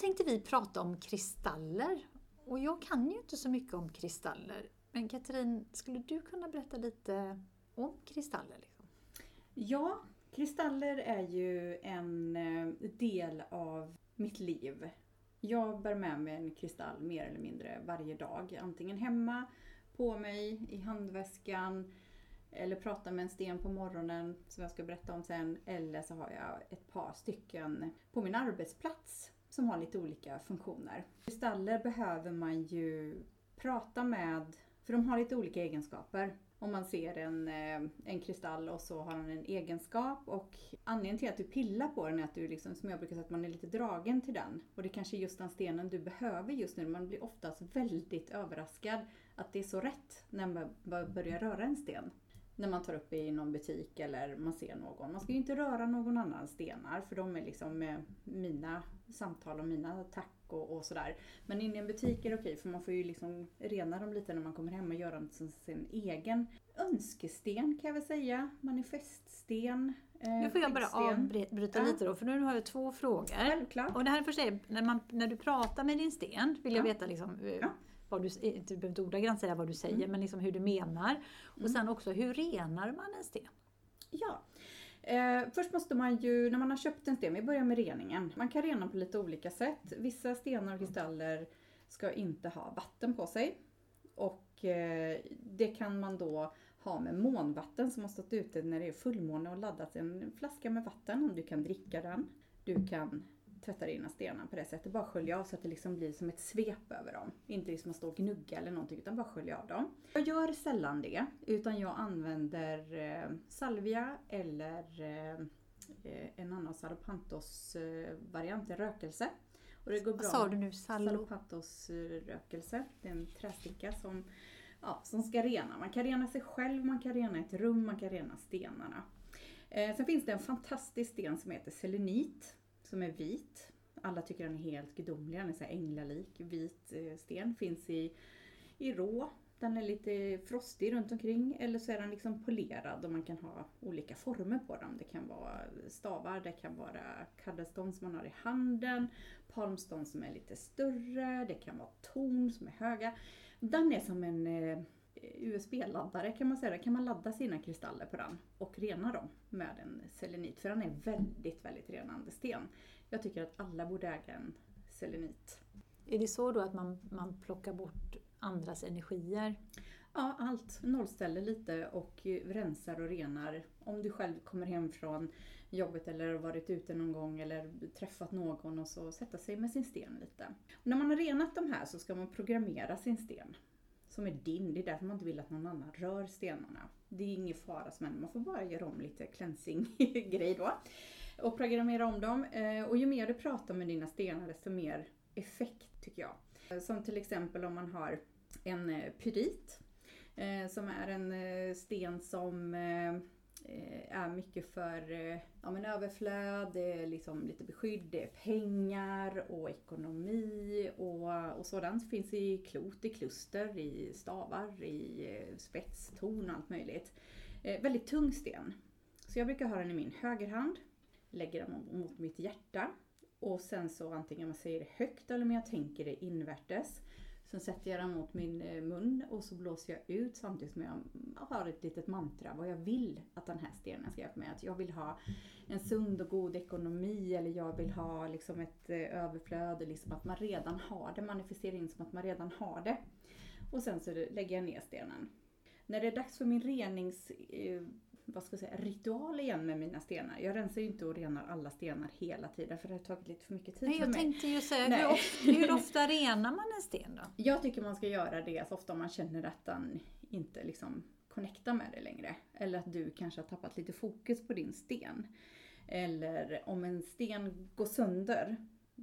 tänkte vi prata om kristaller. Och jag kan ju inte så mycket om kristaller. Men Katrin, skulle du kunna berätta lite om kristaller? Liksom? Ja, kristaller är ju en eh, del av mitt liv. Jag bär med mig en kristall mer eller mindre varje dag. Antingen hemma, på mig, i handväskan eller pratar med en sten på morgonen som jag ska berätta om sen. Eller så har jag ett par stycken på min arbetsplats som har lite olika funktioner. Kristaller behöver man ju prata med, för de har lite olika egenskaper. Om man ser en, eh, en kristall och så har den en egenskap och anledningen till att du pillar på den är att du liksom, som jag brukar säga, att man är lite dragen till den. Och det är kanske är just den stenen du behöver just nu. Man blir oftast väldigt överraskad att det är så rätt när man börjar röra en sten när man tar upp i någon butik eller man ser någon. Man ska ju inte röra någon annans stenar för de är liksom eh, mina samtal och mina tack och, och sådär. Men inne i en butik är det okej för man får ju liksom rena dem lite när man kommer hem och göra dem till sin egen önskesten kan jag väl säga. Manifeststen. Eh, nu får jag bara avbryta ja. lite då för nu har jag två frågor. Självklart. Och det här är, när, man, när du pratar med din sten vill jag veta liksom, eh, ja vad du, du behöver inte ordagrant säga vad du säger, mm. men liksom hur du menar. Och mm. sen också, hur renar man en sten? Ja. Eh, först måste man ju, när man har köpt en sten, vi börjar med reningen. Man kan rena på lite olika sätt. Vissa stenar och kristaller ska inte ha vatten på sig. Och eh, det kan man då ha med månvatten som har stått ute när det är fullmåne och laddat en flaska med vatten du kan dricka den. Du kan tvätta dina stenar på det sättet. Bara skölja av så att det liksom blir som ett svep över dem. Inte liksom att stå och gnugga eller någonting utan bara skölja av dem. Jag gör sällan det utan jag använder eh, salvia eller eh, en annan Salopantos eh, variant, en rökelse. Och det går bra. Vad sa du nu? Salo? Salopantos rökelse. Det är en trästicka som, ja, som ska rena. Man kan rena sig själv, man kan rena ett rum, man kan rena stenarna. Eh, sen finns det en fantastisk sten som heter selenit som är vit. Alla tycker den är helt gudomlig, den är så änglalik. Vit eh, sten finns i, i rå. Den är lite frostig runt omkring eller så är den liksom polerad och man kan ha olika former på dem. Det kan vara stavar, det kan vara cuddelstone som man har i handen, palmstone som är lite större, det kan vara torn som är höga. Den är som en eh, USB-laddare kan man säga. Kan man ladda sina kristaller på den och rena dem med en selenit. För den är väldigt, väldigt renande sten. Jag tycker att alla borde äga en selenit. Är det så då att man, man plockar bort andras energier? Ja, allt. Nollställer lite och rensar och renar. Om du själv kommer hem från jobbet eller varit ute någon gång eller träffat någon och så sätta sig med sin sten lite. Och när man har renat de här så ska man programmera sin sten som är din. Det är därför man inte vill att någon annan rör stenarna. Det är ingen fara som händer, man får bara göra om lite cleansing-grej då. Och programmera om dem. Eh, och ju mer du pratar med dina stenar desto mer effekt tycker jag. Eh, som till exempel om man har en eh, pyrit som är en sten som Eh, är mycket för eh, ja, men överflöd, det är liksom lite beskydd, det är pengar och ekonomi och, och sådant. Finns i klot, i kluster, i stavar, i spets, torn och allt möjligt. Eh, väldigt tung sten. Så jag brukar ha den i min högerhand, lägger den mot mitt hjärta och sen så antingen man säger det högt eller om jag tänker det invärtes Sen sätter jag den mot min eh, mun och så blåser jag ut samtidigt som jag har ett litet mantra vad jag vill att den här stenen ska hjälpa mig. Att jag vill ha en sund och god ekonomi eller jag vill ha liksom ett eh, överflöd, liksom att man redan har det. Manifestera in som att man redan har det. Och sen så lägger jag ner stenen. När det är dags för min renings eh, vad ska jag säga, ritual igen med mina stenar. Jag rensar ju inte och renar alla stenar hela tiden för det har tagit lite för mycket tid Nej, för mig. Jag tänkte ju säga, hur ofta, hur ofta renar man en sten då? Jag tycker man ska göra det så ofta man känner att den inte liksom connectar med det längre. Eller att du kanske har tappat lite fokus på din sten. Eller om en sten går sönder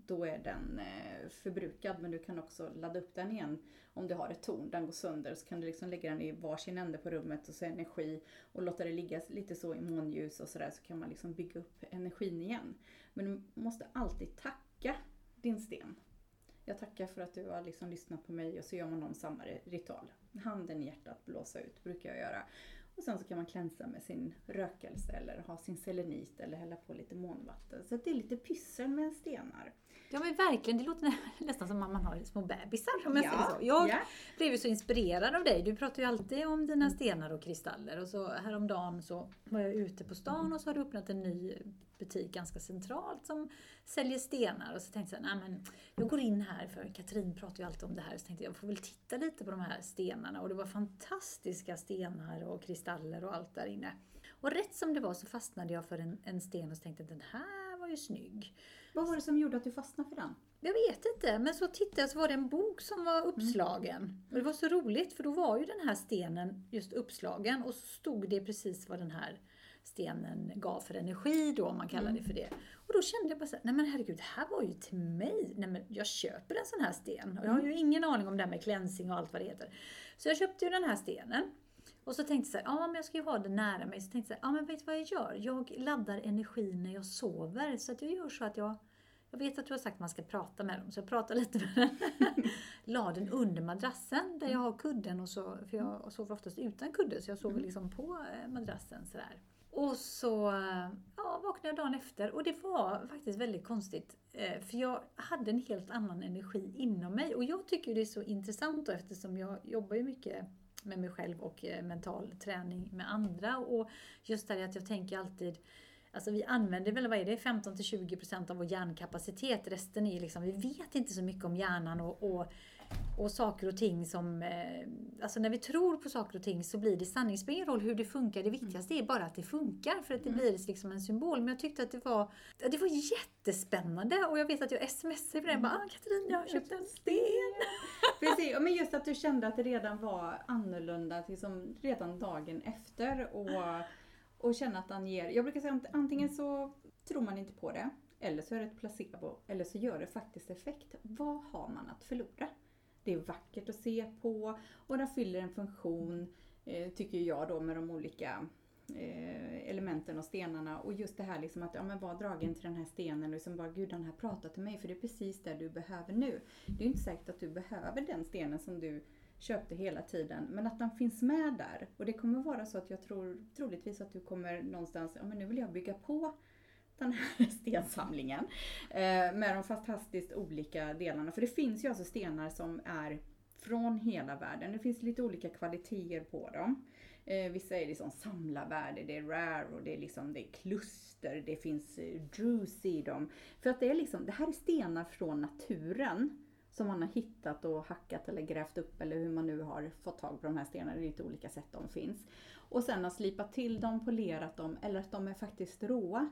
då är den eh, förbrukad men du kan också ladda upp den igen om du har ett torn, den går sönder så kan du liksom lägga den i varsin ände på rummet och så energi och låta det ligga lite så i månljus och sådär så kan man liksom bygga upp energin igen. Men du måste alltid tacka din sten. Jag tackar för att du har liksom lyssnat på mig och så gör man om samma ritual. Handen i hjärtat, blåsa ut brukar jag göra. Och sen så kan man klänsa med sin rökelse eller ha sin selenit eller hälla på lite månvatten. Så det är lite pyssel med stenar. Ja men verkligen, det låter nästan som att man har små bebisar om jag Ja, så. Jag ja. blev ju så inspirerad av dig. Du pratar ju alltid om dina stenar och kristaller. Och så häromdagen så var jag ute på stan och så har du öppnat en ny butik ganska centralt som säljer stenar. Och så tänkte jag, nej men jag går in här för Katrin pratar ju alltid om det här. Så tänkte jag, jag får väl titta lite på de här stenarna. Och det var fantastiska stenar och kristaller och allt där inne. Och rätt som det var så fastnade jag för en, en sten och så tänkte den här var ju snygg. Vad var det som gjorde att du fastnade för den? Jag vet inte, men så tittade jag så var det en bok som var uppslagen. Och det var så roligt för då var ju den här stenen just uppslagen och så stod det precis vad den här stenen gav för energi då, om man kallar det för det. Och då kände jag bara så här, nej men herregud, det här var ju till mig. Nej men jag köper en sån här sten. Och jag har ju ingen aning om det här med cleansing och allt vad det heter. Så jag köpte ju den här stenen. Och så tänkte jag så här, ja men jag ska ju ha den nära mig. Så tänkte jag, ja men vet du vad jag gör? Jag laddar energi när jag sover. Så att jag gör så att jag jag vet att du har sagt att man ska prata med dem, så jag pratar lite med den. La den under madrassen där jag har kudden, och så, för jag sover oftast utan kudde, så jag sover liksom på eh, madrassen sådär. Och så eh, ja, vaknade jag dagen efter och det var faktiskt väldigt konstigt. eh, För jag hade en helt annan energi inom mig. Och jag tycker det är så intressant då, eftersom jag jobbar ju mycket med mig själv och mental träning med andra. Och just det att jag tänker alltid Alltså vi använder väl, vad är det, 15-20% av vår hjärnkapacitet. Resten är liksom, vi vet inte så mycket om hjärnan och, och, och saker och ting som... Eh, alltså när vi tror på saker och ting så blir det sanning. Spelar ingen roll hur det funkar, det viktigaste är bara att det funkar. För att det blir liksom en symbol. Men jag tyckte att det var, det var jättespännande. Och jag vet att jag smsade för den. Bara, ah, Katrin, jag har köpt en sten. Precis, men just att du kände att det redan var annorlunda liksom redan dagen efter och, och känna att den ger, jag brukar säga att antingen så tror man inte på det eller så är det ett placebo eller så gör det faktiskt effekt. Vad har man att förlora? Det är vackert att se på och den fyller en funktion, eh, tycker jag då med de olika eh, elementen och stenarna och just det här liksom att ja, men var dragen till den här stenen och liksom bara gud den här pratar till mig för det är precis det du behöver nu. Det är ju inte säkert att du behöver den stenen som du köpte hela tiden men att den finns med där och det kommer vara så att jag tror troligtvis att du kommer någonstans, ja men nu vill jag bygga på den här stensamlingen eh, med de fantastiskt olika delarna. För det finns ju alltså stenar som är från hela världen. Det finns lite olika kvaliteter på dem. Eh, vissa är liksom samlarvärde, det är rare och det är liksom det är kluster, det finns eh, juice i dem. För att det är liksom, det här är stenar från naturen som man har hittat och hackat eller grävt upp eller hur man nu har fått tag på de här stenarna. Det är lite olika sätt de finns. Och sen har slipat till dem, polerat dem eller att de är faktiskt råa.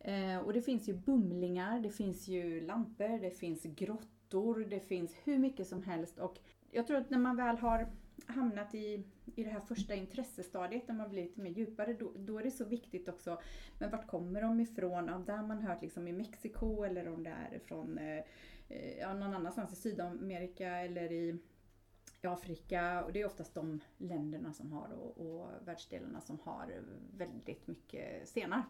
Eh, och det finns ju bumlingar, det finns ju lampor, det finns grottor, det finns hur mycket som helst. Och jag tror att när man väl har hamnat i, i det här första intressestadiet, när man blir lite mer djupare, då, då är det så viktigt också, men vart kommer de ifrån? Ja, där man hört liksom i Mexiko eller om det är från eh, eh, Eh, ja, någon annanstans i Sydamerika eller i Afrika och det är oftast de länderna som har och, och världsdelarna som har väldigt mycket stenar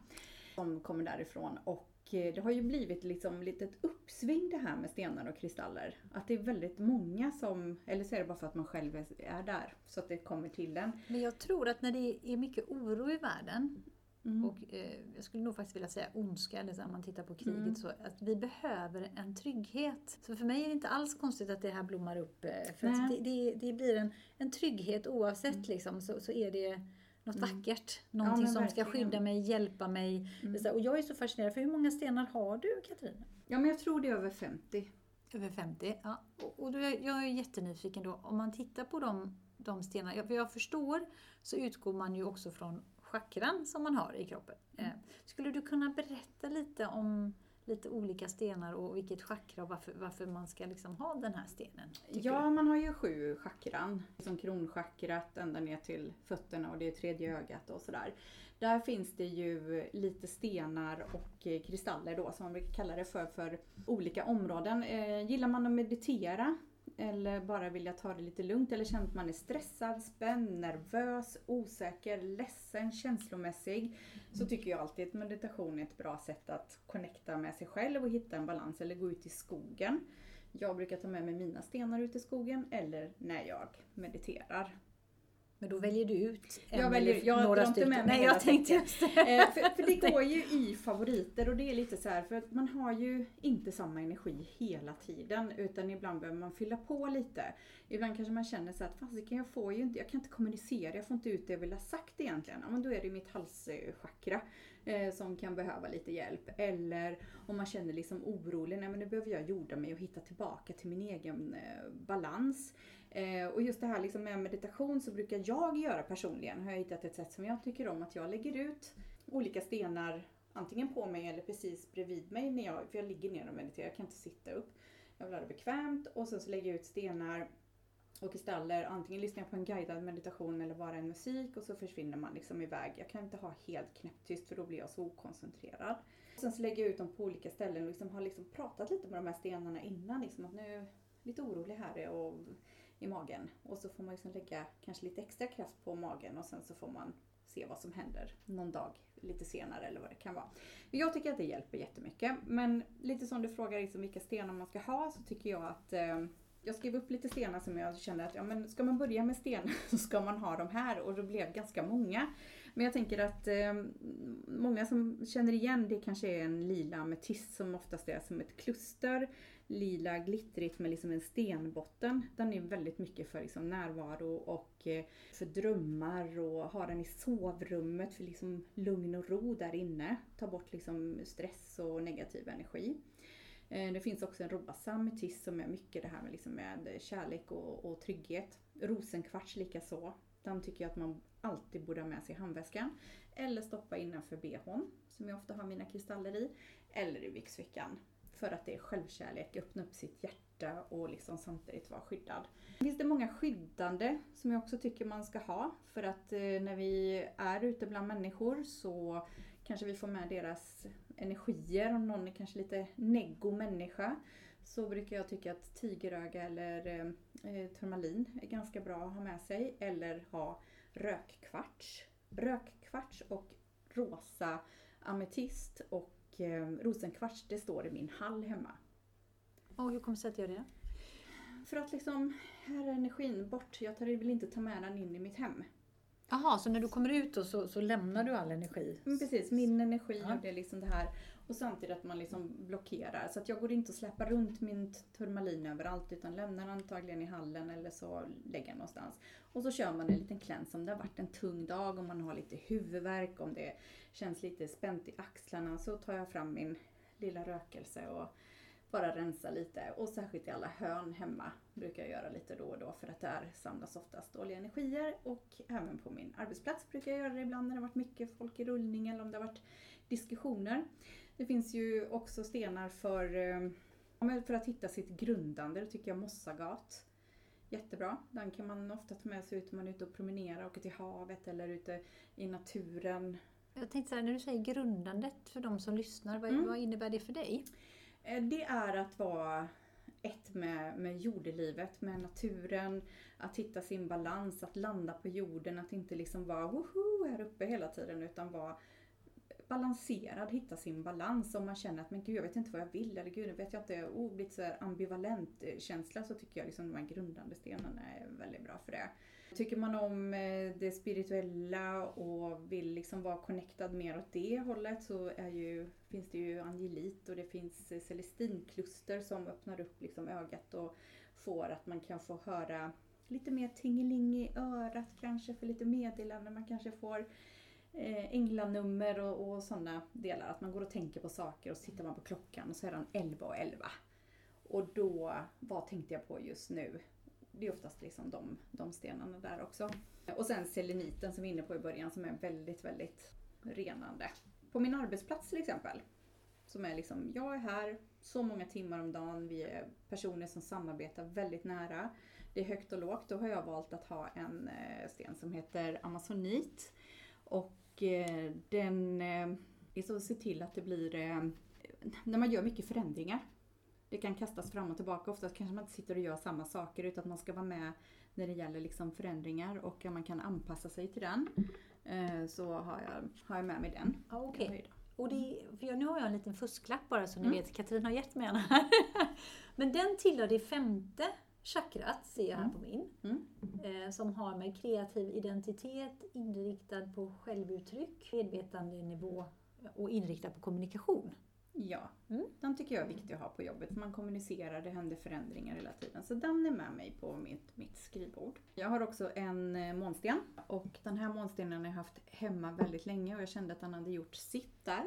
som kommer därifrån. Och eh, det har ju blivit liksom lite ett uppsving det här med stenar och kristaller. Att det är väldigt många som, eller så är det bara för att man själv är- är där, så att det kommer till en. Men jag tror att när det är mycket oro i världen Mm. och eh, jag skulle nog faktiskt vilja säga ondska, här, om man tittar på kriget, Mm. så att vi behöver en trygghet. Så för mig är det inte alls konstigt att det här blommar upp. eh, För Nej. att det, det, det blir en, en trygghet oavsett liksom, så, så är det något Mm. vackert. Någonting men som ska verkligen. skydda mig, hjälpa mig. Mm. Och jag är så fascinerad, för hur många stenar har du Katrin? Ja men jag tror det är över 50. Över 50, ja. Och, och då jag är jättenyfiken då, om man tittar på de, de stenarna, för jag förstår så utgår man ju också från chakran som man har i kroppen. Eh, skulle du kunna berätta lite om lite olika stenar och vilket chakra och varför, varför man ska liksom ha den här stenen? Ja, du? man har ju sju chakran. Som kronchakrat ända ner till fötterna och det är tredje ögat och sådär. Där finns det ju lite stenar och eh, kristaller då som man brukar kalla det för, för olika områden. Eh, gillar man att meditera eller bara vilja ta det lite lugnt eller känner att man är stressad, spänd, nervös, osäker, ledsen, känslomässig så tycker jag alltid att meditation är ett bra sätt att connecta med sig själv och hitta en balans eller gå ut i skogen. Jag brukar ta med mig mina stenar ut i skogen eller när jag mediterar. Men då väljer du ut en Jag väljer- jag några inte stycken. med mig Nej, jag tänkte just det. Eh, för, för det går ju i favoriter och det är lite så här för att man har ju inte samma energi hela tiden utan ibland behöver man fylla på lite. Ibland kanske man känner så att fasiken jag får ju inte, jag kan inte kommunicera, jag får inte ut det jag vill ha sagt egentligen. Ja men då är det mitt halschakra eh, som kan behöva lite hjälp. Eller om man känner liksom orolig, nej men nu behöver jag jorda mig och hitta tillbaka till min egen eh, balans. Eh, och just det här liksom med meditation så brukar jag göra personligen, har jag hittat ett sätt som jag tycker om, att jag lägger ut olika stenar antingen på mig eller precis bredvid mig när jag, för jag ligger ner och mediterar, jag kan inte sitta upp. Jag vill ha det bekvämt och sen så lägger jag ut stenar och kristaller, antingen lyssnar jag på en guidad meditation eller bara en musik och så försvinner man liksom iväg. Jag kan inte ha helt knäpptyst för då blir jag så okoncentrerad. Sen så lägger jag ut dem på olika ställen och liksom har liksom pratat lite med de här stenarna innan. Liksom att nu är jag lite orolig här och i magen. Och så får man liksom lägga kanske lite extra kraft på magen och sen så får man se vad som händer någon dag lite senare eller vad det kan vara. Jag tycker att det hjälper jättemycket. Men lite som du frågar liksom vilka stenar man ska ha så tycker jag att eh, jag skrev upp lite stenar som jag känner att ja, men ska man börja med stenar så ska man ha de här och det blev ganska många. Men jag tänker att eh, många som känner igen det kanske är en lila ametist som oftast är som ett kluster. Lila glittrigt med liksom en stenbotten. Den är väldigt mycket för liksom närvaro och eh, för drömmar och ha den i sovrummet för liksom lugn och ro där inne. Ta bort liksom stress och negativ energi. Eh, det finns också en rosa ametist som är mycket det här med, liksom med kärlek och, och trygghet. Rosenkvarts likaså. Den tycker jag att man alltid borde ha med sig i handväskan. Eller stoppa innanför bhn, som jag ofta har mina kristaller i. Eller i byxfickan. För att det är självkärlek, öppna upp sitt hjärta och liksom samtidigt vara skyddad. Finns det många skyddande som jag också tycker man ska ha. För att eh, när vi är ute bland människor så kanske vi får med deras energier. Om någon är kanske lite neggo människa så brukar jag tycka att tigeröga eller eh, eh turmalin är ganska bra att ha med sig. Eller ha rökkvarts. Rökkvarts och rosa ametist och eh, rosenkvarts, det står i min hall hemma. Och hur kommer det sig att du gör det? För att liksom, här är energin bort. Jag vill inte ta med den in i mitt hem. Jaha, så när du kommer ut då så, så lämnar du all energi? Men precis, min energi Ja. och det är liksom det här. Och samtidigt att man liksom blockerar. Så att jag går inte och släpar runt min turmalin överallt utan lämnar antagligen i hallen eller så lägger jag någonstans. Och så kör man en liten kläns om det har varit en tung dag, om man har lite huvudvärk, om det känns lite spänt i axlarna så tar jag fram min lilla rökelse och bara rensa lite. Och särskilt i alla hörn hemma brukar jag göra lite då och då för att där samlas oftast dåliga energier. Och även på min arbetsplats brukar jag göra det ibland när det har varit mycket folk i rullning eller om det har varit diskussioner. Det finns ju också stenar för, eh, för att hitta sitt grundande. Det tycker jag mossagat. Jättebra. Den kan man ofta ta med sig ut om man är ute och promenerar, åker till havet eller ute i naturen. Jag tänkte så här, när du säger grundandet för de som lyssnar, vad, Mm. vad innebär det för dig? Eh, Det är att vara ett med, med jordelivet, med naturen, att hitta sin balans, att landa på jorden, att inte liksom vara woho här uppe hela tiden utan vara balanserad, hitta sin balans. Om man känner att men gud jag vet inte vad jag vill eller gud nu vet jag inte, oh, blir så här ambivalent känsla så tycker jag liksom de här grundande stenarna är väldigt bra för det. Tycker man om eh, det spirituella och vill liksom vara connectad mer åt det hållet så är ju, finns det ju angelit och det finns eh, celestinkluster som öppnar upp liksom ögat och får att man kan få höra lite mer tingeling i örat kanske för lite meddelanden. Man kanske får eh, änglanummer och, och sådana delar. Att man går och tänker på saker och så tittar man på klockan och så är den 11 och 11. Och då, vad tänkte jag på just nu? Det är oftast liksom de, de stenarna där också. Och sen seleniten som vi var inne på i början som är väldigt, väldigt renande. På min arbetsplats till exempel. Som är liksom, jag är här så många timmar om dagen. Vi är personer som samarbetar väldigt nära. Det är högt och lågt. Då har jag valt att ha en eh, sten som heter amazonit. Och den eh, är så att se till att det blir, eh, när man gör mycket förändringar. Det kan kastas fram och tillbaka. Oftast kanske man inte sitter och gör samma saker utan att man ska vara med när det gäller liksom förändringar och att man kan anpassa sig till den. Eh, så har jag, har jag med mig den. Okej. Höjd. Och det, för jag, nu har jag en liten fusklapp bara så ni Mm. vet, Katrin har gett mig en här. Men den tillhör det femte chakrat, ser jag här Mm. på min, Mm. eh, som har med kreativ identitet, inriktad på självuttryck, medvetandenivå och inriktad på kommunikation. Ja, Mm. den tycker jag är viktig att ha på jobbet. Man kommunicerar, det händer förändringar hela tiden. Så den är med mig på mitt, mitt skrivbord. Jag har också en eh, månsten. Och den här månstenen har jag haft hemma väldigt länge och jag kände att den hade gjort sitt där.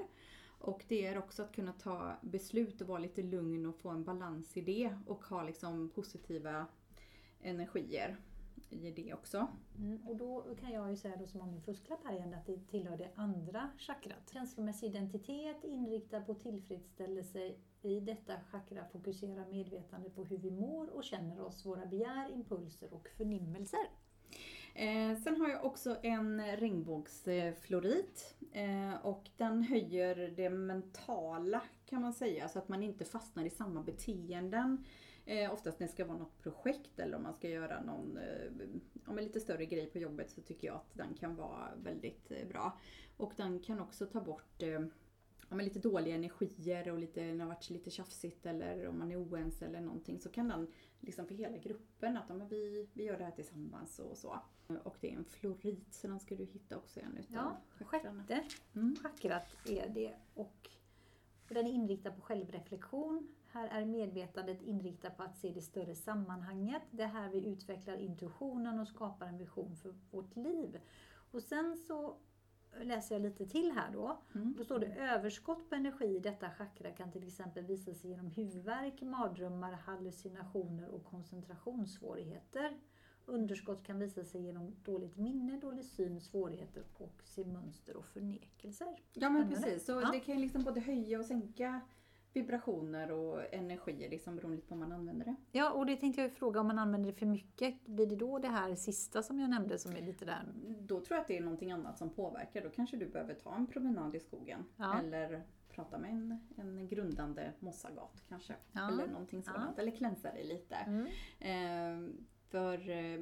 Och det är också att kunna ta beslut och vara lite lugn och få en balans i det. Och ha liksom positiva energier i det också. Mm, och då kan jag ju säga då som har min fusklapp här igen att det tillhör det andra chakrat. Känslomässig identitet inriktad på tillfredsställelse. I detta chakra fokuserar medvetandet på hur vi mår och känner oss, våra begär, impulser och förnimmelser. Eh, sen har jag också en regnbågsflorit eh, och den höjer det mentala kan man säga så att man inte fastnar i samma beteenden. Eh, oftast när det ska vara något projekt eller om man ska göra någon eh, lite större grej på jobbet så tycker jag att den kan vara väldigt eh, bra. Och den kan också ta bort eh, ja, men lite dåliga energier och lite, när det har varit lite tjafsigt eller om man är oense eller någonting så kan den liksom för hela gruppen att ja, men vi, vi gör det här tillsammans och så. Och det är en florit så den ska du hitta också en utav Ja, chakrarna. Sjätte Mm. chakrat är det och, den är inriktad på självreflektion. Här är medvetandet inriktat på att se det större sammanhanget. Det är här vi utvecklar intuitionen och skapar en vision för vårt liv. Och sen så läser jag lite till här då. Mm. Då står det överskott på energi i detta chakra kan till exempel visa sig genom huvudvärk, mardrömmar, hallucinationer och koncentrationssvårigheter. Underskott kan visa sig genom dåligt minne, dålig syn, svårigheter och se mönster och förnekelser. Ja men precis, så Ja. det kan ju liksom både höja och sänka vibrationer och energier liksom beroende på hur man använder det. Ja, och det tänkte jag fråga om man använder det för mycket. Blir det då det här sista som jag nämnde som är lite där? Då tror jag att det är någonting annat som påverkar. Då kanske du behöver ta en promenad i skogen. Ja. Eller prata med en, en grundande mossagat kanske. Ja. Eller någonting sådant. Eller klänsa dig lite. Mm. Eh, för eh,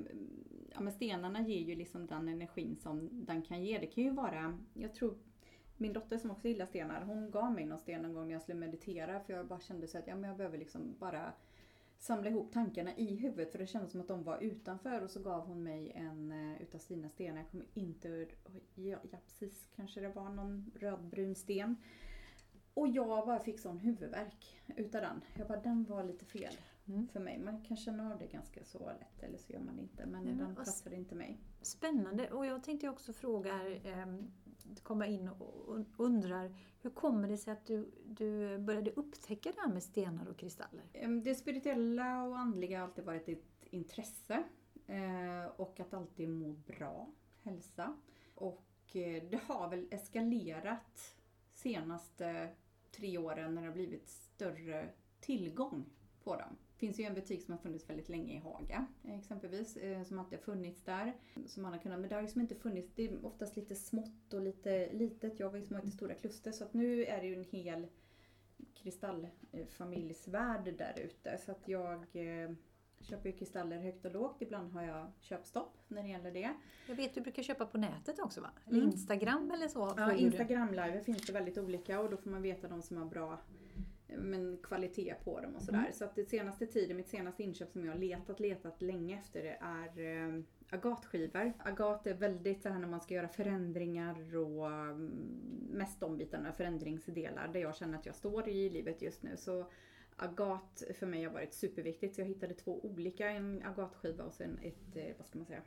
ja, men stenarna ger ju liksom den energin som den kan ge. Det kan ju vara, jag tror min dotter som också gillar stenar, hon gav mig någon sten en gång när jag skulle meditera för jag bara kände så att ja, men jag behöver liksom bara samla ihop tankarna i huvudet för det kändes som att de var utanför och så gav hon mig en uh, utav sina stenar. Jag kommer inte ur- ja, ja precis, kanske det var någon rödbrun sten. Och jag bara fick sån huvudvärk utav den. Jag bara, den var lite fel Mm. för mig. Man kan känna av det ganska så lätt eller så gör man det inte. Men men den vad passade inte mig. Spännande. Och jag tänkte också fråga här, ehm, komma in och undrar, hur kommer det sig att du, du började upptäcka det här med stenar och kristaller? Em, Det spirituella och andliga har alltid varit ett intresse. eh, Och att alltid må bra, hälsa. Och eh, det har väl eskalerat senaste tre åren när det har blivit större tillgång på dem. Finns ju en butik som har funnits väldigt länge i Haga eh, exempelvis, eh, som alltid har funnits där. Som man har kunnat, men det har liksom inte funnits, det är oftast lite smått och lite litet. Jag ju små till stora kluster så att nu är det ju en hel kristallfamiljsvärld där ute. Så att jag eh, köper ju kristaller högt och lågt. Ibland har jag köpstopp när det gäller det. Jag vet du brukar köpa på nätet också va? Eller Mm. Instagram eller så? Ja, följer du? Instagram-live finns det väldigt olika och då får man veta de som har bra men, kvalitet på dem och sådär. Mm. Så att det senaste tiden, mitt senaste inköp som jag har letat, letat länge efter det är eh, agatskivor. Agat är väldigt så här när man ska göra förändringar och mm, mest de bitarna, förändringsdelar där jag känner att jag står i livet just nu. Så agat för mig har varit superviktigt. Så jag hittade två olika, en agatskiva och sen ett, eh, vad ska man säga,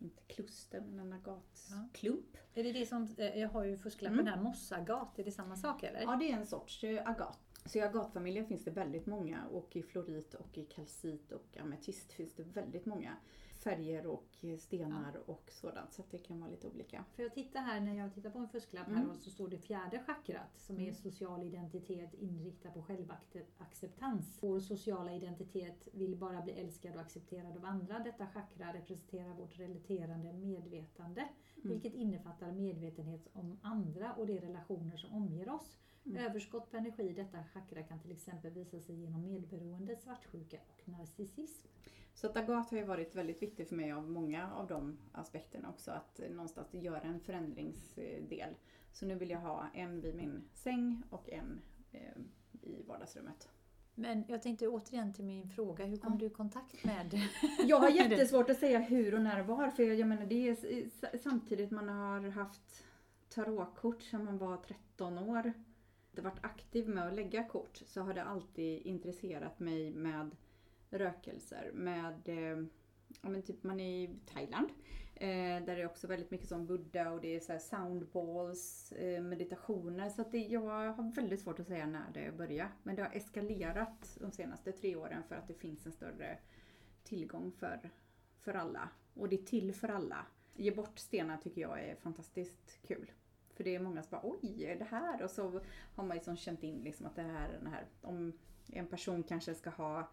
inte kluster men en agatklump. Är det det som, eh, jag har ju fusklappen Mm. här, mossagat, är det samma sak eller? Ja, det är en sorts eh, agat. Så i agatfamiljen finns det väldigt många och i florit och i kalcit och ametist finns det väldigt många färger och stenar och sådant. Så det kan vara lite olika. För jag tittar här, när jag tittar på en fusklapp här Mm. och så står det fjärde chakrat som är Mm. social identitet inriktad på självacceptans. Vår sociala identitet vill bara bli älskad och accepterad av andra. Detta chakra representerar vårt relaterande medvetande, Mm. vilket innefattar medvetenhet om andra och de relationer som omger oss. Mm. Överskott på energi i detta chakra kan till exempel visa sig genom medberoende, svartsjuka och narcissism. Så att agat har ju varit väldigt viktigt för mig av många av de aspekterna också. Att någonstans göra en förändringsdel. Så nu vill jag ha en vid min säng och en eh, i vardagsrummet. Men jag tänkte återigen till min fråga, hur kom Ja. du i kontakt med Jag har jättesvårt att säga hur och när och var för jag, menar det är samtidigt man har haft tarotkort sedan man var 13 år. Det varit aktiv med att lägga kort så har det alltid intresserat mig med rökelser. Med, eh, ja men typ man är i Thailand. Eh, där det är också väldigt mycket som buddha och det är så här soundballs, eh, meditationer. Så att det, jag har väldigt svårt att säga när det började. Men det har eskalerat de senaste tre åren för att det finns en större tillgång för, för alla. Och det är till för alla. Ge bort stenar tycker jag är fantastiskt kul. För det är många som bara oj, är det här? Och så har man liksom känt in liksom att det här är den här. Om en person kanske ska ha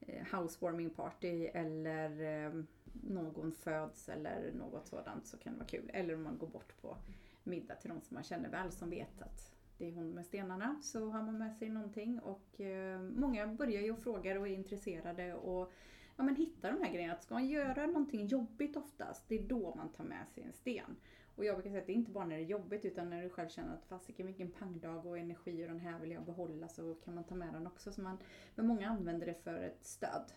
eh, housewarming party eller eh, någon föds eller något sådant så kan det vara kul. Eller om man går bort på middag till någon som man känner väl som vet att det är hon med stenarna så har man med sig någonting och eh, många börjar ju och frågar och är intresserade och ja, men hittar de här grejerna. Att ska man göra någonting jobbigt oftast, det är då man tar med sig en sten. Och jag brukar säga att det är inte bara när det är jobbigt utan när du själv känner att fasiken vilken pangdag och energi och den här vill jag behålla så kan man ta med den också. Så man, men många använder det för ett stöd.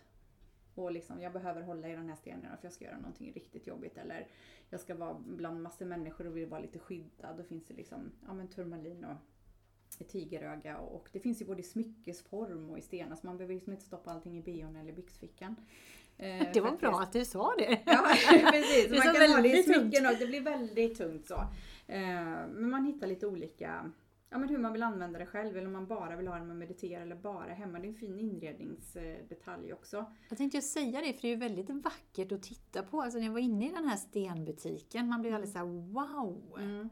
Och liksom, jag behöver hålla i den här stenen för jag ska göra någonting riktigt jobbigt. Eller jag ska vara bland massor människor och vill vara lite skyddad. Då finns det liksom, ja men turmalin och ett tigeröga och det finns ju både i smyckesform och i stenar så man behöver liksom inte stoppa allting i bion eller byxfickan. Eh, Det var faktiskt. bra att du sa det. Ja precis, Det man kan ha det i smycken och det blir väldigt tungt så. Eh, Men man hittar lite olika, ja men hur man vill använda det själv eller om man bara vill ha det med meditera eller bara hemma. Det är en fin inredningsdetalj också. Jag tänkte just säga det, för det är ju väldigt vackert att titta på. Alltså när jag var inne i den här stenbutiken, man blev alldeles såhär wow! Mm.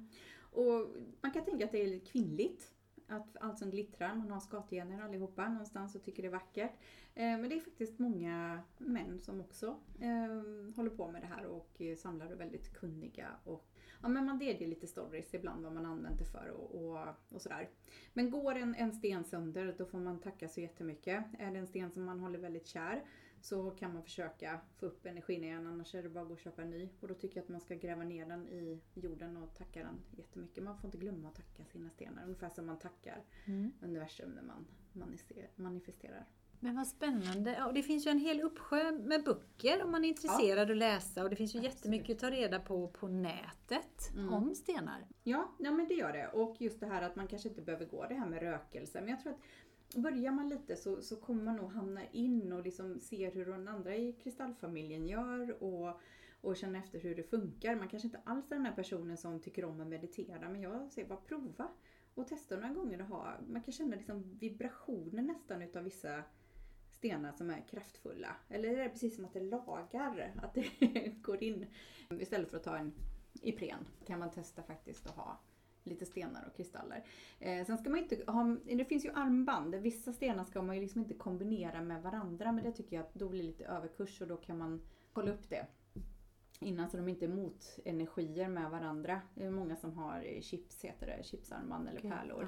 Och man kan tänka att det är lite kvinnligt. Att allt som glittrar, man har skatgener allihopa någonstans och tycker det är vackert. Eh, men det är faktiskt många män som också eh, håller på med det här och samlar och är väldigt kunniga. Och, ja, men man delger lite stories ibland vad man använt det för och, och, och sådär. Men går en, en sten sönder då får man tacka så jättemycket. Är det en sten som man håller väldigt kär så kan man försöka få upp energin igen annars är det bara att gå och köpa en ny. Och då tycker jag att man ska gräva ner den i jorden och tacka den jättemycket. Man får inte glömma att tacka sina stenar. Ungefär som man tackar Mm. universum när man manifester- manifesterar. Men vad spännande. Ja, och det finns ju en hel uppsjö med böcker om man är intresserad att läsa och det finns ju Absolut. jättemycket att ta reda på på nätet Mm. om stenar. Ja, ja, men det gör det. Och just det här att man kanske inte behöver gå det här med rökelse. Men jag tror att börjar man lite så, så kommer man nog hamna in och liksom ser hur den andra i kristallfamiljen gör och, och känna efter hur det funkar. Man kanske inte alls är den här personen som tycker om att meditera men jag säger bara prova och testa några gånger och ha. Man kan känna liksom vibrationer nästan utav vissa stenar som är kraftfulla. Eller är det precis som att det lagar, att det går in. Istället för att ta en Ipren kan man testa faktiskt att ha lite stenar och kristaller. Eh, sen ska man inte ha, det finns ju armband. Vissa stenar ska man ju liksom inte kombinera med varandra men det tycker jag att då blir lite överkurs och då kan man kolla upp det. Innan så de inte är motenergier med varandra. Det är många som har eh, chips, heter det, chipsarmband eller pärlor.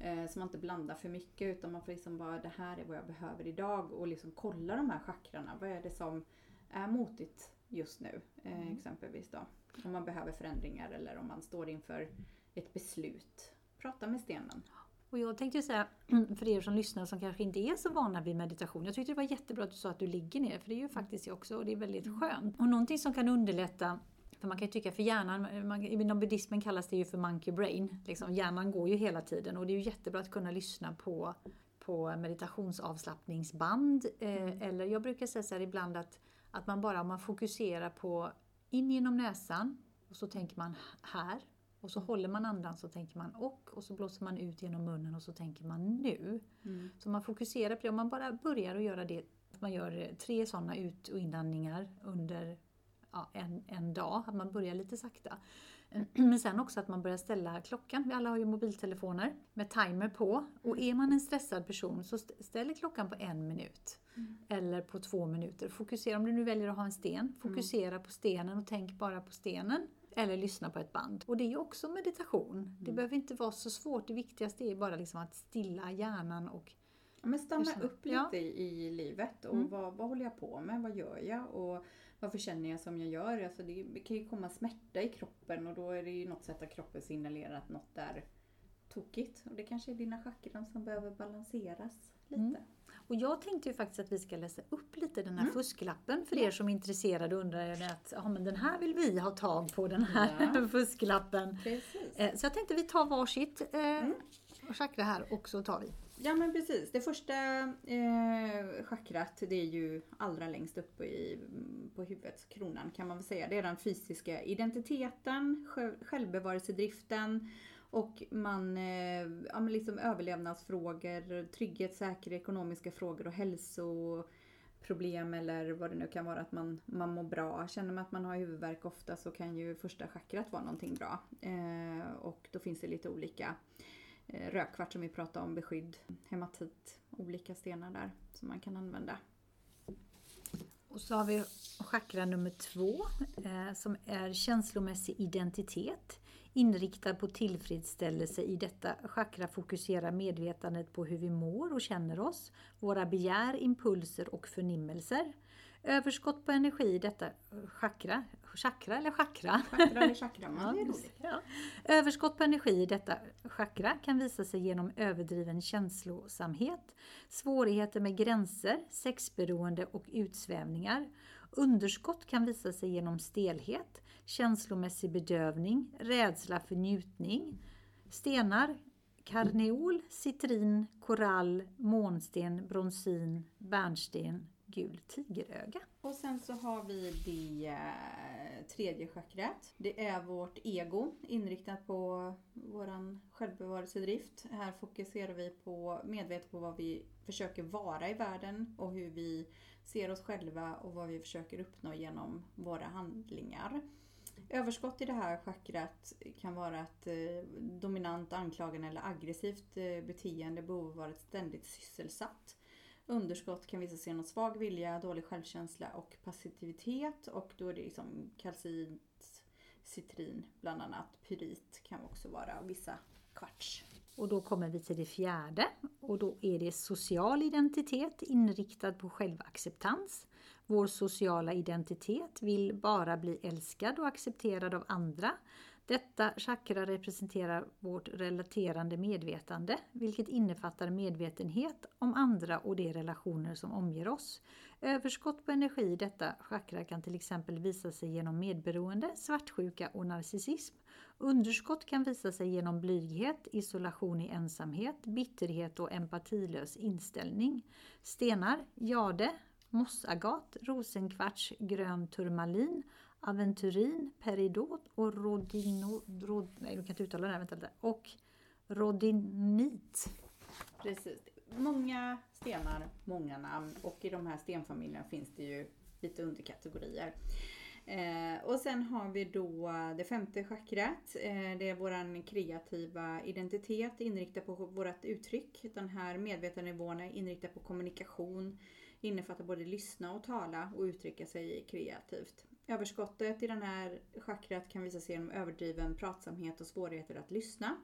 Ja. Eh, så man inte blandar för mycket utan man får liksom bara det här är vad jag behöver idag och liksom kolla de här chakrarna. Vad är det som är motigt just nu eh, Mm. exempelvis då. Om man behöver förändringar eller om man står inför ett beslut. Prata med stenen. Och jag tänkte säga, för er som lyssnar som kanske inte är så vana vid meditation. Jag tyckte det var jättebra att du sa att du ligger ner, för det är ju faktiskt jag också och det är väldigt skönt. Och någonting som kan underlätta för man kan ju tycka för hjärnan, man, inom buddhismen kallas det ju för monkey brain. Liksom, hjärnan går ju hela tiden och det är ju jättebra att kunna lyssna på, på meditationsavslappningsband. Eh, eller jag brukar säga så här ibland att, att man bara om man fokuserar på in genom näsan och så tänker man här. Och så håller man andan så tänker man och och så blåser man ut genom munnen och så tänker man nu. Så man fokuserar på det. Om man bara börjar att göra det, man gör tre sådana ut och inandningar under ja, en, en dag, att man börjar lite sakta. Men sen också att man börjar ställa klockan. Vi alla har ju mobiltelefoner med timer på. Och är man en stressad person så st- ställ klockan på en minut. Eller på två minuter. Fokusera, om du nu väljer att ha en sten, fokusera på stenen och tänk bara på stenen. Eller lyssna på ett band. Och det är ju också meditation. Det behöver inte vara så svårt. Det viktigaste är bara liksom att stilla hjärnan och Ja, men stanna Lyssna. upp lite Ja. i, i livet och Mm. vad, vad håller jag på med? Vad gör jag? Och varför känner jag som jag gör? Alltså det kan ju komma smärta i kroppen och då är det ju något sätt att kroppen signalerar att något är tokigt. Och det kanske är dina chakran som behöver balanseras lite. Mm. Och jag tänkte ju faktiskt att vi ska läsa upp lite den här Mm. fusklappen för er som är intresserade och undrar att ja, men den här vill vi ha tag på, den här Ja. fusklappen. Precis. Eh, Så jag tänkte vi tar varsitt eh, Mm. chakra här och så tar vi. Ja men precis. Det första eh, chakrat det är ju allra längst uppe i, på huvudet, kronan kan man väl säga. Det är den fysiska identiteten, själv- självbevarelsedriften och man, eh, ja, men liksom överlevnadsfrågor, trygghet, säkerhet, ekonomiska frågor och hälsoproblem eller vad det nu kan vara att man, man mår bra. Känner man att man har huvudvärk ofta så kan ju första chakrat vara någonting bra. Eh, och då finns det lite olika eh, rökvart som vi pratade om, beskydd, hematit, olika stenar där som man kan använda. Och så har vi chakra nummer två eh, som är känslomässig identitet. Inriktad på tillfredsställelse i detta chakra fokuserar medvetandet på hur vi mår och känner oss, våra begär, impulser och förnimmelser. Överskott på energi i detta chakra, chakra eller chakra? Chakra eller chakra, men Ja, det är just roligt. det, ja. Överskott på energi i detta chakra kan visa sig genom överdriven känslosamhet, svårigheter med gränser, sexberoende och utsvävningar. Underskott kan visa sig genom stelhet, känslomässig bedövning, rädsla för njutning. Stenar karneol, citrin, korall, månsten, bronsin, bärnsten, gul tigeröga. Och sen så har vi det eh, tredje chakrat. Det är vårt ego inriktat på våran självbevarelsedrift. Här fokuserar vi på medvetet på vad vi försöker vara i världen och hur vi ser oss själva och vad vi försöker uppnå genom våra handlingar. Överskott i det här chakrat kan vara ett eh, dominant, anklagande eller aggressivt eh, beteende, behov av att vara ständigt sysselsatt. Underskott kan visa sig genom svag vilja, dålig självkänsla och passivitet. Och då är det liksom kalcit, citrin bland annat. Pyrit kan också vara och vissa kvarts. Och då kommer vi till det fjärde och då är det social identitet inriktad på självacceptans. Vår sociala identitet vill bara bli älskad och accepterad av andra. Detta chakra representerar vårt relaterande medvetande, vilket innefattar medvetenhet om andra och de relationer som omger oss. Överskott på energi i detta chakra kan till exempel visa sig genom medberoende, svartsjuka och narcissism. Underskott kan visa sig genom blyghet, isolation i ensamhet, bitterhet och empatilös inställning. Stenar, jade, mossagat, rosenkvarts, grön turmalin, aventurin, peridot och rodino, rod, nej, du kan inte uttala det här, vänta lite, och rodinit. Precis. Många stenar, många namn och i de här stenfamiljerna finns det ju lite underkategorier. Eh, och sen har vi då det femte chakrat. Eh, det är våran kreativa identitet inriktad på vårt uttryck. Den här medvetandenivån är inriktad på kommunikation. Innefattar både lyssna och tala och uttrycka sig kreativt. Överskottet i den här chakrat kan visa sig genom överdriven pratsamhet och svårigheter att lyssna.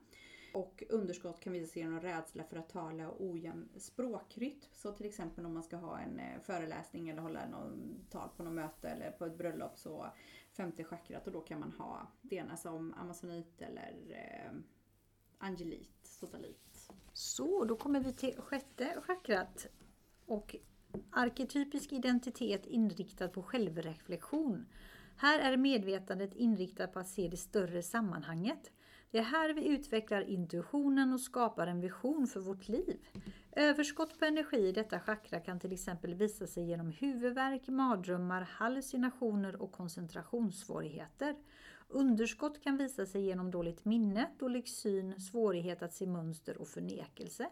Och underskott kan visa sig genom rädsla för att tala och ojämn språkrytm. Så till exempel om man ska ha en eh, föreläsning eller hålla någon tal på något möte eller på ett bröllop så femte chakrat och då kan man ha stenar som amazonit eller eh, angelit, sotalit. Så, då kommer vi till sjätte chakrat. Och arketypisk identitet inriktad på självreflektion. Här är medvetandet inriktat på att se det större sammanhanget. Det är här vi utvecklar intuitionen och skapar en vision för vårt liv. Överskott på energi i detta chakra kan till exempel visa sig genom huvudvärk, mardrömmar, hallucinationer och koncentrationssvårigheter. Underskott kan visa sig genom dåligt minne, dålig syn, svårighet att se mönster och förnekelse.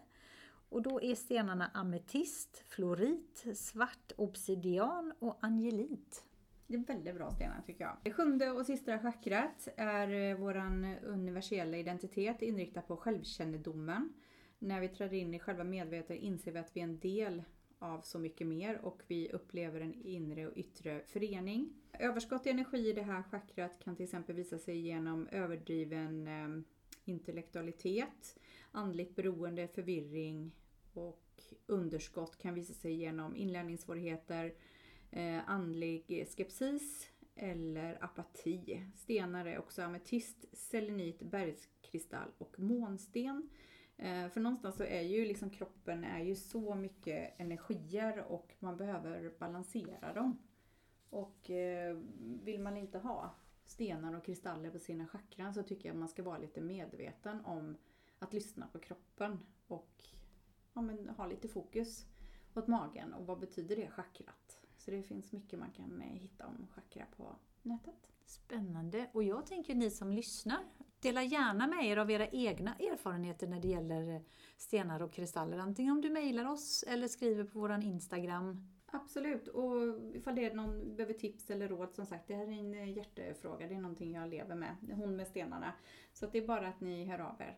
Och då är stenarna ametist, florit, svart obsidian och angelit. Det är väldigt bra stenar tycker jag. Det sjunde och sista chakrat är vår våran universella identitet inriktad på självkännedomen. När vi träder in i själva medvetandet inser vi att vi är en del av så mycket mer och vi upplever en inre och yttre förening. Överskott i energi i det här chakrat kan till exempel visa sig genom överdriven eh, intellektualitet, andligt beroende, förvirring och underskott kan visa sig genom inlärningssvårigheter, eh, andlig skepsis, eller apati. Stenar är också ametist, selenit, bergskristall och månsten. Eh, för någonstans så är ju liksom kroppen är ju så mycket energier och man behöver balansera dem. Och eh, vill man inte ha stenar och kristaller på sina chakran så tycker jag man ska vara lite medveten om att lyssna på kroppen och ja, men, ha lite fokus åt magen och vad betyder det chakrat? Så det finns mycket man kan eh, hitta om chakra på nätet. Spännande. Och jag tänker ni som lyssnar, dela gärna med er av era egna erfarenheter när det gäller stenar och kristaller. Antingen om du mejlar oss eller skriver på våran Instagram. Absolut, och ifall det är någon behöver tips eller råd, som sagt, det här är en eh, hjärtefråga. Det är någonting jag lever med, hon med stenarna. Så det är bara att ni hör av er.